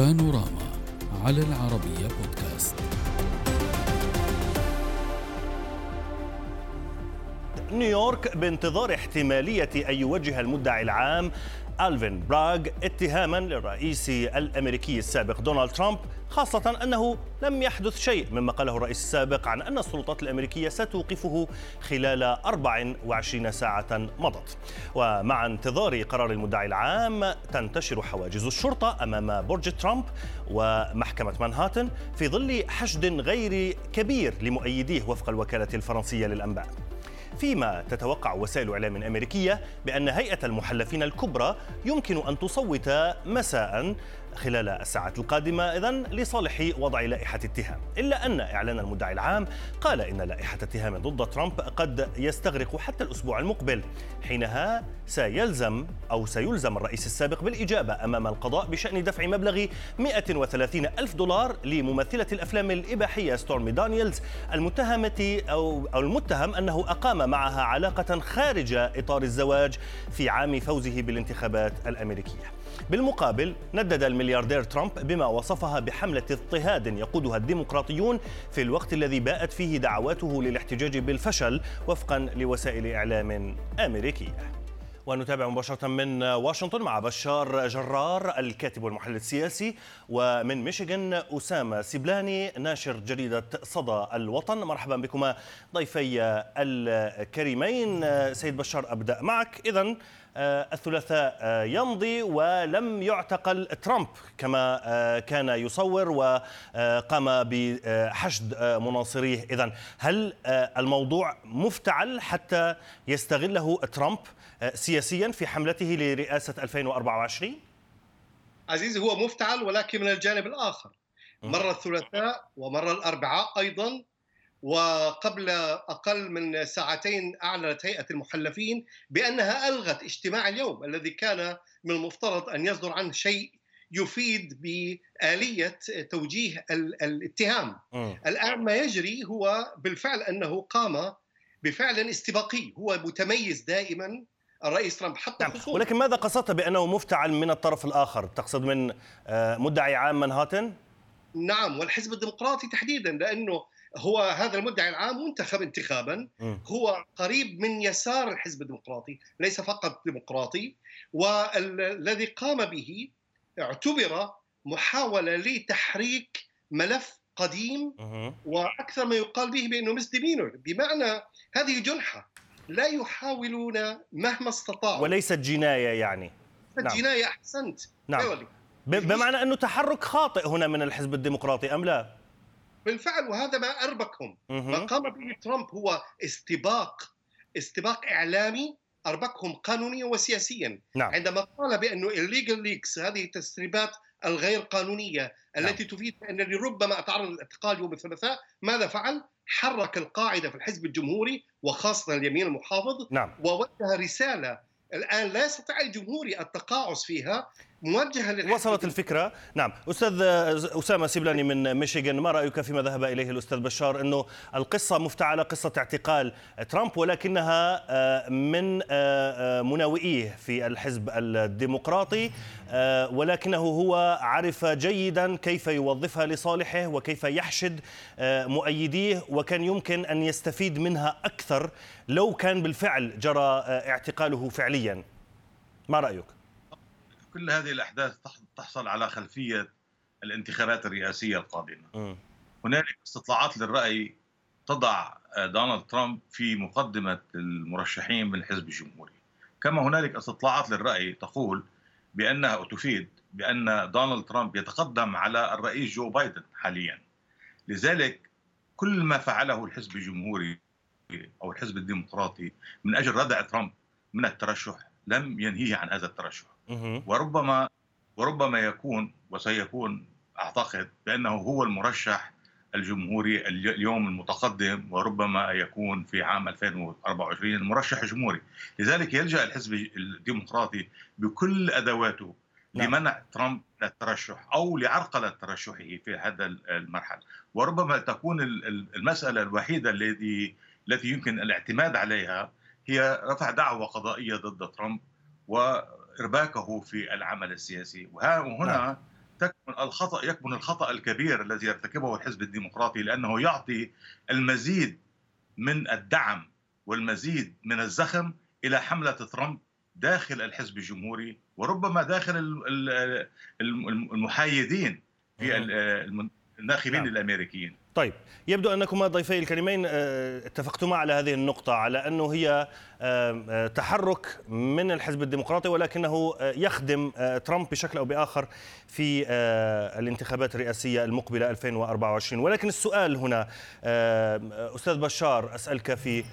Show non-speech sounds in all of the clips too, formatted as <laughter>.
بانوراما على العربية بودكاست. نيويورك بانتظار احتمالية أن يوجه المدعي العام ألفين براغ اتهاما للرئيس الأمريكي السابق دونالد ترامب خاصة أنه لم يحدث شيء مما قاله الرئيس السابق عن أن السلطات الأمريكية ستوقفه خلال 24 ساعة مضت. ومع انتظار قرار المدعي العام تنتشر حواجز الشرطة أمام برج ترامب ومحكمة مانهاتن في ظل حشد غير كبير لمؤيديه وفق الوكالة الفرنسية للأنباء. فيما تتوقع وسائل إعلام أمريكية بأن هيئة المحلفين الكبرى يمكن أن تصوت مساء خلال الساعات القادمة. إذا لصالح وضع لائحة اتهام. إلا أن إعلان المدعي العام قال إن لائحة اتهام ضد ترامب قد يستغرق حتى الأسبوع المقبل حينها سيلزم أو سيلزم الرئيس السابق بالإجابة أمام القضاء بشأن دفع مبلغ 130 ألف دولار لممثلة الأفلام الإباحية ستورمي دانييلز المتهمة أو, أو المتهم أنه أقام معها علاقة خارج إطار الزواج في عام فوزه بالانتخابات الأمريكية. بالمقابل ندد الملياردير ترامب بما وصفها بحملة اضطهاد يقودها الديمقراطيون في الوقت الذي باءت فيه دعواته للاحتجاج بالفشل وفقا لوسائل إعلام أمريكية. ونتابع مباشرة من واشنطن مع بشار جرار الكاتب والمحلل السياسي ومن ميشيغان أسامة سيبلاني ناشر جريدة صدى الوطن. مرحبا بكما ضيفي الكريمين. سيد بشار أبدأ معك. إذا الثلاثاء آه، يمضي ولم يعتقل ترامب كما آه، كان يصور وقام بحشد مناصريه. اذا هل الموضوع مفتعل حتى يستغله ترامب سياسيا في حملته لرئاسة 2024 عزيزي هو مفتعل ولكن من الجانب الآخر. مره الثلاثاء ومره الأربعاء أيضا وقبل أقل من ساعتين أعلنت هيئة المحلفين بأنها ألغت اجتماع اليوم الذي كان من المفترض أن يصدر عنه شيء يفيد بآلية توجيه الاتهام م. الآن ما يجري هو بالفعل أنه قام بفعل استباقي هو متميز دائما الرئيس ترامب حتى نعم. ولكن ماذا قصدت بأنه مفتعل من الطرف الآخر تقصد من آه، مدعي عام منهاتن؟ نعم والحزب الديمقراطي تحديدا لأنه هو هذا المدعي العام منتخب انتخابا. هو قريب من يسار الحزب الديمقراطي ليس فقط ديمقراطي. والذي قام به اعتبر محاولة لتحريك ملف قديم وأكثر ما يقال به بأنه مسدمينر بمعنى هذه جنحة لا يحاولون مهما استطاعوا. وليست جناية يعني. نعم. جناية أحسنت. نعم. بمعنى أنه تحرك خاطئ هنا من الحزب الديمقراطي أم لا؟ بالفعل وهذا ما أربكهم ما قام به ترامب هو استباق استباق إعلامي أربكهم قانونيا وسياسيا نعم. عندما قال بأنه الليجل ليكس هذه التسريبات الغير قانونية التي نعم. تفيد أن ربما أتعرض للاعتقال يوم الثلاثاء ماذا فعل؟ حرك القاعدة في الحزب الجمهوري وخاصة اليمين المحافظ نعم. ووجه رسالة الآن لا يستطيع الجمهوري التقاعس فيها موجهة وصلت الفكرة. نعم. أستاذ أسامة سيبلاني من ميشيغان ما رأيك فيما ذهب إليه الأستاذ بشار إنه القصة مفتعلة قصة اعتقال ترامب ولكنها آه، من آه، آه، مناوئيه في الحزب الديمقراطي ولكنه هو عرف جيدا كيف يوظفها لصالحه وكيف يحشد مؤيديه وكان يمكن أن يستفيد منها أكثر لو كان بالفعل جرى اعتقاله فعليا. ما رأيك؟ كل هذه الأحداث تحصل على خلفية الانتخابات الرئاسية القادمة. هنالك استطلاعات للرأي تضع آه، دونالد ترامب في مقدمة المرشحين بالحزب الجمهوري. كما هنالك استطلاعات للرأي تقول بأنها تفيد بأن دونالد ترامب يتقدم على الرئيس جو بايدن حاليا. لذلك كل ما فعله الحزب الجمهوري أو الحزب الديمقراطي من أجل ردع ترامب من الترشح لم ينهيه عن هذا الترشح. وربما وربما يكون وسيكون أعتقد بأنه هو المرشح الجمهوري اليوم المتقدم وربما يكون في عام 2024 المرشح الجمهوري. لذلك يلجأ الحزب الديمقراطي بكل أدواته نعم. لمنع ترامب من الترشح أو لعرقلة ترشحه في هذا المرحله وربما تكون المسألة الوحيدة التي التي يمكن الاعتماد عليها هي رفع دعوى قضائية ضد ترامب و ارباكه في العمل السياسي وهنا نعم. تكمن الخطا يكمن الخطأ الكبير الذي يرتكبه الحزب الديمقراطي لأنه يعطي المزيد من الدعم والمزيد من الزخم إلى حملة ترامب داخل الحزب الجمهوري وربما داخل المحايدين في الناخبين نعم. الأمريكيين طيب يبدو أنكما ضيفي الكريمين آه، اتفقتما على هذه النقطة على أنه هي آه، آه، تحرك من الحزب الديمقراطي ولكنه يخدم ترامب بشكل أو بآخر في الانتخابات الرئاسية المقبلة 2024 ولكن السؤال هنا أستاذ بشار أسألك في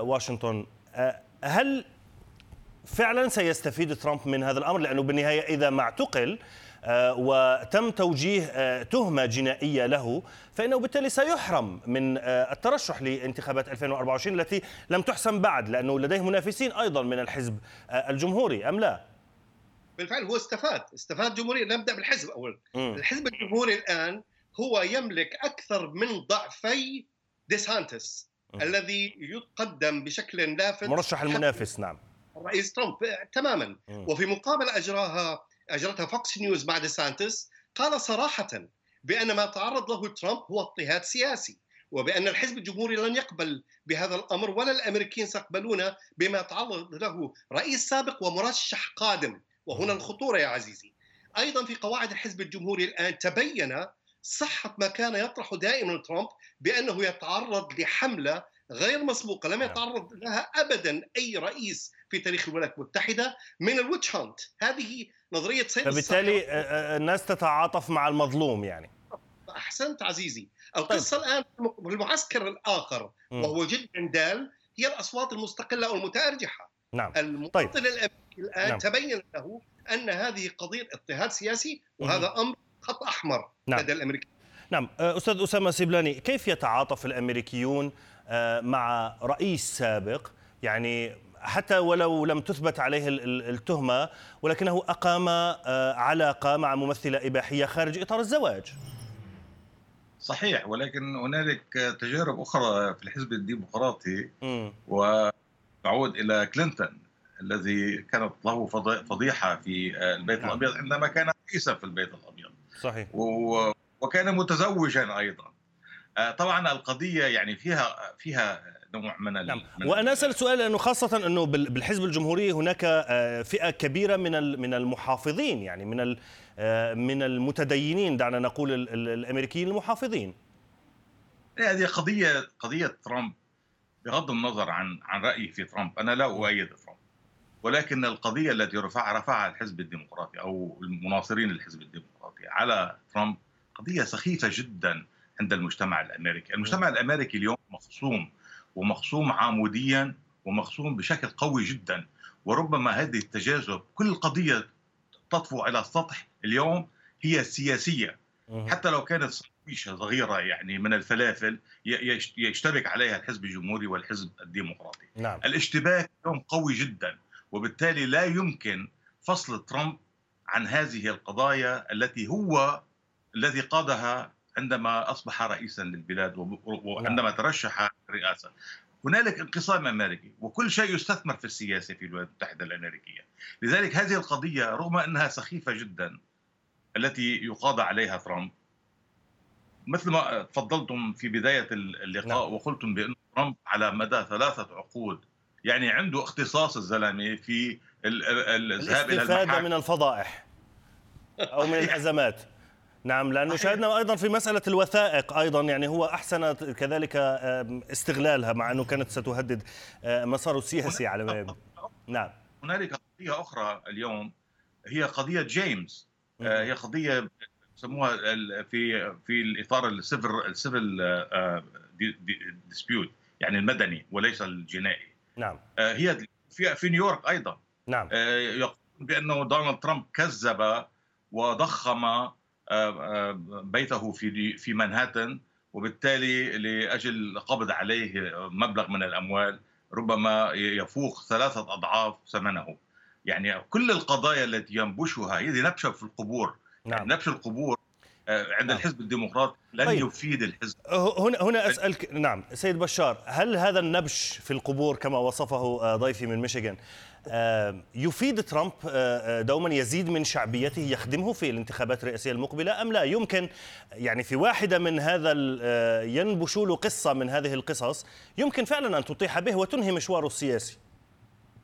واشنطن هل فعلا سيستفيد ترامب من هذا الأمر؟ لأنه بالنهاية إذا ما اعتقل آه، وتم توجيه آه، تهمة جنائية له فإنه بالتالي سيحرم من آه، الترشح لانتخابات 2024 التي لم تحسم بعد لأنه لديه منافسين أيضا من الحزب الجمهوري أم لا؟ بالفعل هو استفاد استفاد جمهوريا نبدأ بالحزب أولا. الحزب الجمهوري الآن هو يملك أكثر من ضعفي ديسانتس الذي يقدم بشكل لافت مرشح المنافس نعم. الرئيس ترامب تماما. وفي مقابله أجراها أجرتها فوكس نيوز مع ديسانتس قال صراحة بأن ما تعرض له ترامب هو اضطهاد سياسي وبأن الحزب الجمهوري لن يقبل بهذا الأمر ولا الأمريكيين سيقبلون بما تعرض له رئيس سابق ومرشح قادم. وهنا الخطورة يا عزيزي. أيضا في قواعد الحزب الجمهوري الآن تبين صحة ما كان يطرح دائما ترامب بأنه يتعرض لحملة غير مسبوقة لم نعم. يتعرض لها ابدا أي رئيس في تاريخ الولايات المتحدة من الويتش هانت. هذه نظرية سيد فبالتالي آه، آه، الناس تتعاطف مع المظلوم يعني. أحسنت عزيزي. القصة طيب. الآن في المعسكر الآخر وهو جدا دال هي الأصوات المستقلة أو المتارجحه نعم. المواطن طيب. الأمريكي الآن نعم. تبين له أن هذه قضية اضطهاد سياسي وهذا أمر خط أحمر نعم. لدى الامريكيين نعم. آه، أستاذ أسامة سيبلاني كيف يتعاطف الأمريكيون مع رئيس سابق؟ يعني حتى ولو لم تثبت عليه التهمة ولكنه أقام آه، علاقة مع ممثلة إباحية خارج إطار الزواج. صحيح ولكن هنالك تجارب أخرى في الحزب الديمقراطي وتعود إلى كلينتون الذي كانت له فضيحة في آه، البيت نعم. الأبيض عندما كان رئيسا في البيت الأبيض. صحيح. وكان متزوجا أيضا. آه، طبعا القضية يعني فيها فيها نوع من نعم. وأنا أسأل سؤال لأنه خاصة أنه بالحزب الجمهوري هناك آه، فئة كبيرة من من المحافظين يعني من آه، من المتدينين دعنا نقول الأمريكيين المحافظين. هذه قضية قضية ترامب. بغض النظر عن عن رايي في ترامب أنا لا أؤيد ترامب. ولكن القضية التي رفعها رفعها الحزب الديمقراطي أو المناصرين للحزب الديمقراطي على ترامب قضية سخيفة جدا عند المجتمع الأمريكي، المجتمع الأمريكي اليوم مخصوم ومخصوم عموديا ومخصوم بشكل قوي جدا. وربما هذه التجاذب كل قضية تطفو على السطح اليوم هي سياسية. حتى لو كانت صفيشة صغيرة يعني من الفلافل يشتبك عليها الحزب الجمهوري والحزب الديمقراطي. نعم. الاشتباك اليوم قوي جدا وبالتالي لا يمكن فصل ترامب عن هذه القضايا التي هو الذي قادها عندما أصبح رئيسا للبلاد وعندما نعم. ترشح الرئاسه هنالك انقسام أمريكي وكل شيء يستثمر في السياسة في الولايات المتحدة الأمريكية لذلك هذه القضية رغم أنها سخيفة جدا التي يقاضى عليها ترامب مثل ما تفضلتم في بداية اللقاء نعم. وقلتم بأن ترامب على مدى ثلاثة عقود يعني عنده اختصاص الزلمه في الذهاب إلى الاستفادة من الفضائح أو من <laughs> الأزمات نعم لأنه شاهدنا أيضا في مسألة الوثائق أيضا يعني هو أحسن كذلك استغلالها مع أنه كانت ستهدد مساره السياسي على ما يبدو. نعم. هنالك قضية أخرى اليوم هي قضية جيمس. آه، هي قضية يسموها في في الإطار ال civil ال civil dispute يعني المدني وليس الجنائي. نعم. آه، هي في في نيويورك أيضا. نعم. آه، يقول بأنه دونالد ترامب كذب وضخم بيته في في منهاتن وبالتالي لأجل القبض عليه مبلغ من الأموال ربما يفوق ثلاثة أضعاف ثمنه يعني كل القضايا التي ينبشها هذه نبشة في القبور نعم. يعني نبش القبور آه، عند نعم. الحزب الديمقراطي لن طيب. يفيد الحزب هنا هنا اسالك نعم سيد بشار هل هذا النبش في القبور كما وصفه آه، ضيفي من ميشيغان يفيد ترامب دوما يزيد من شعبيته يخدمه في الانتخابات الرئاسية المقبلة أم لا؟ يمكن يعني في واحدة من هذا ينبش له قصة من هذه القصص يمكن فعلا أن تطيح به وتنهي مشواره السياسي.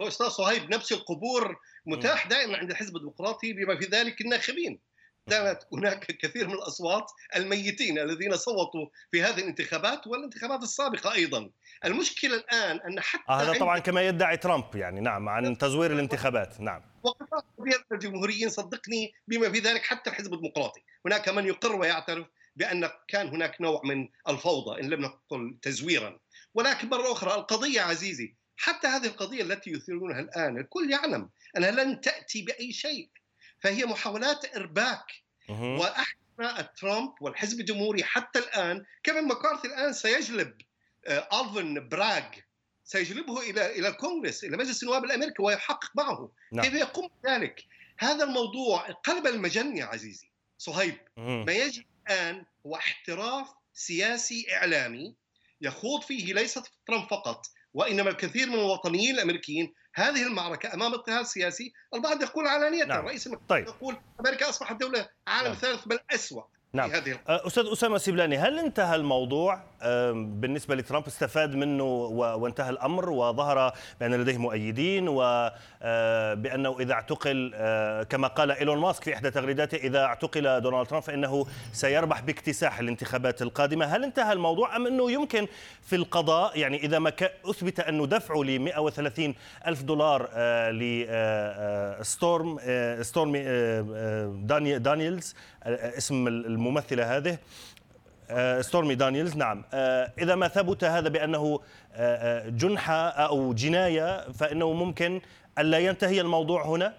هو أستاذ صهيب نفس القبور متاح دائما عند الحزب الديمقراطي بما في ذلك الناخبين. كانت هناك كثير من الأصوات الميتين الذين صوتوا في هذه الانتخابات والانتخابات السابقة أيضا. المشكلة الآن أن حتى هذا طبعا كما يدعي ترامب يعني نعم عن تزوير الانتخابات نعم. وقفات كبيره الجمهوريين صدقني بما في ذلك حتى الحزب الديمقراطي. هناك من يقر ويعترف بأن كان هناك نوع من الفوضى إن لم نقل تزويرا. ولكن مرة أخرى القضية عزيزي حتى هذه القضية التي يثيرونها الآن الكل يعلم أنها لن تأتي بأي شيء. فهي محاولات إرباك. وإحنا ترامب والحزب الجمهوري حتى الآن كيفن مكارثي الآن سيجلب آه، الفن براغ سيجلبه إلى إلى الكونغرس إلى مجلس النواب الأمريكي ويحقق معه. نعم. كيف يقوم بذلك؟ هذا الموضوع قلب المجن يا عزيزي. صهيب ما يجري الآن هو احتراف سياسي إعلامي يخوض فيه ليس ترامب فقط وإنما الكثير من الوطنيين الأمريكيين هذه المعركة أمام اضطهاد سياسي البعض يقول علانيه نعم. رئيس طيب. يقول أمريكا أصبحت دولة عالم نعم. ثالث بل أسوأ نعم. هذه أستاذ أسامة سيبلاني هل انتهى الموضوع؟ بالنسبة لترامب استفاد منه وانتهى الأمر وظهر بأن لديه مؤيدين وبانه إذا اعتقل كما قال إيلون ماسك في إحدى تغريداته إذا اعتقل دونالد ترامب فإنه سيربح باكتساح الانتخابات القادمة. هل انتهى الموضوع أم أنه يمكن في القضاء؟ يعني إذا ما أثبت انه دفعه ل 130 ألف دولار لستورمي ستورمي دانييلز اسم الممثلة هذه آه، ستورمي دانييلز نعم. آه، إذا ما ثبت هذا بأنه آه، جنحة أو جناية فإنه ممكن ألا ينتهي الموضوع هنا؟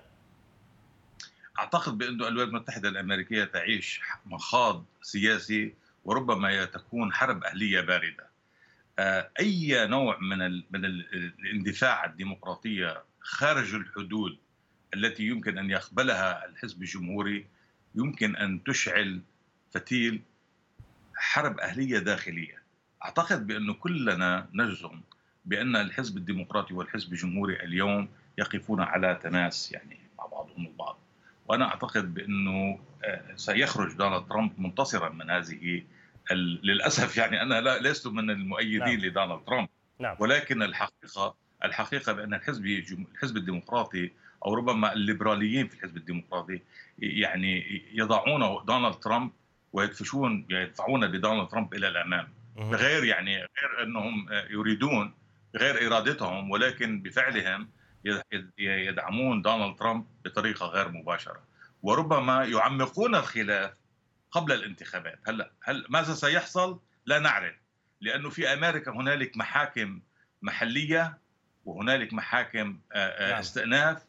أعتقد بأن الولايات المتحدة الأمريكية تعيش مخاض سياسي وربما تكون حرب أهلية باردة. أي نوع من من الاندفاع الديمقراطية خارج الحدود التي يمكن أن يقبلها الحزب الجمهوري يمكن أن تشعل فتيل حرب أهلية داخلية أعتقد بأنه كلنا نجزم بأن الحزب الديمقراطي والحزب الجمهوري اليوم يقفون على تماس يعني مع بعضهم البعض وأنا أعتقد بأنه آه، سيخرج دونالد ترامب منتصرا من هذه للأسف يعني أنا لا لست من المؤيدين نعم. لدونالد ترامب نعم. ولكن الحقيقة الحقيقة بأن الحزب الحزب الديمقراطي أو ربما الليبراليين في الحزب الديمقراطي يعني يضعون دونالد ترامب ويدفشون يدفعون بدونالد ترامب إلى الأمام. بغير يعني غير أنهم يريدون غير إرادتهم ولكن بفعلهم يدعمون دونالد ترامب بطريقة غير مباشرة. وربما يعمقون الخلاف قبل الانتخابات. هلا هل ماذا سيحصل؟ لا نعرف. لأنه في أمريكا هنالك محاكم محلية وهنالك محاكم نعم. استئناف.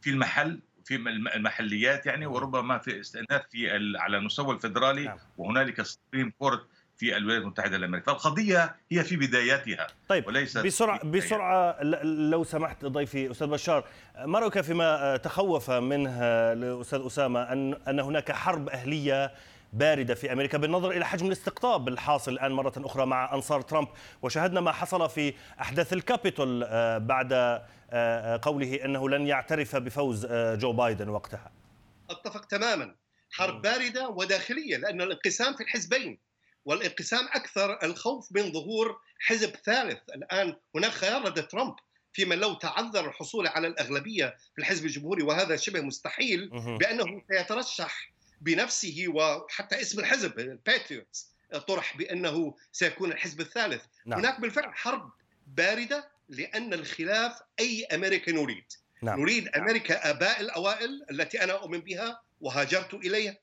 في المحل في المحليات يعني وربما في استئناف في على المستوى الفدرالي نعم. وهنالك Supreme Court في الولايات المتحدة الأمريكية، فالقضية هي في بداياتها طيب وليس بسرعة بسرعة لو سمحت ضيفي أستاذ بشار، ما رأيك فيما تخوف منه الاستاذ أسامة ان أن هناك حرب أهلية باردة في أمريكا بالنظر إلى حجم الاستقطاب الحاصل الآن مرة أخرى مع أنصار ترامب. وشاهدنا ما حصل في أحداث الكابيتول آه، بعد آه، آه، قوله أنه لن يعترف بفوز جو بايدن وقتها. أتفق تماما. حرب باردة وداخلية لأن الانقسام في الحزبين والانقسام أكثر الخوف من ظهور حزب ثالث. الآن هناك خيار لدى ترامب فيما لو تعذر الحصول على الأغلبية في الحزب الجمهوري وهذا شبه مستحيل بأنه سيترشح بنفسه وحتى اسم الحزب ال Patriots طرح بأنه سيكون الحزب الثالث. نعم. هناك بالفعل حرب باردة لأن الخلاف أي أمريكا نريد. نعم. نريد أمريكا الآباء الأوائل التي أنا أؤمن بها وهاجرت إليها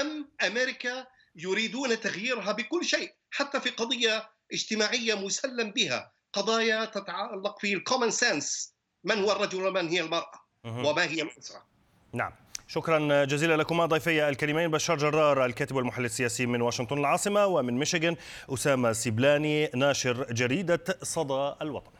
أم أمريكا يريدون تغييرها بكل شيء حتى في قضية اجتماعية مسلم بها قضايا تتعلق في ال common sense من هو الرجل ومن هي المرأة وما هي الأسرة. نعم. شكرا جزيلا لكما. ضيفي الكريمين بشار جرار الكاتب والمحلل السياسي من واشنطن العاصمة ومن ميشيغان أسامة سيبلاني ناشر جريدة صدى الوطن.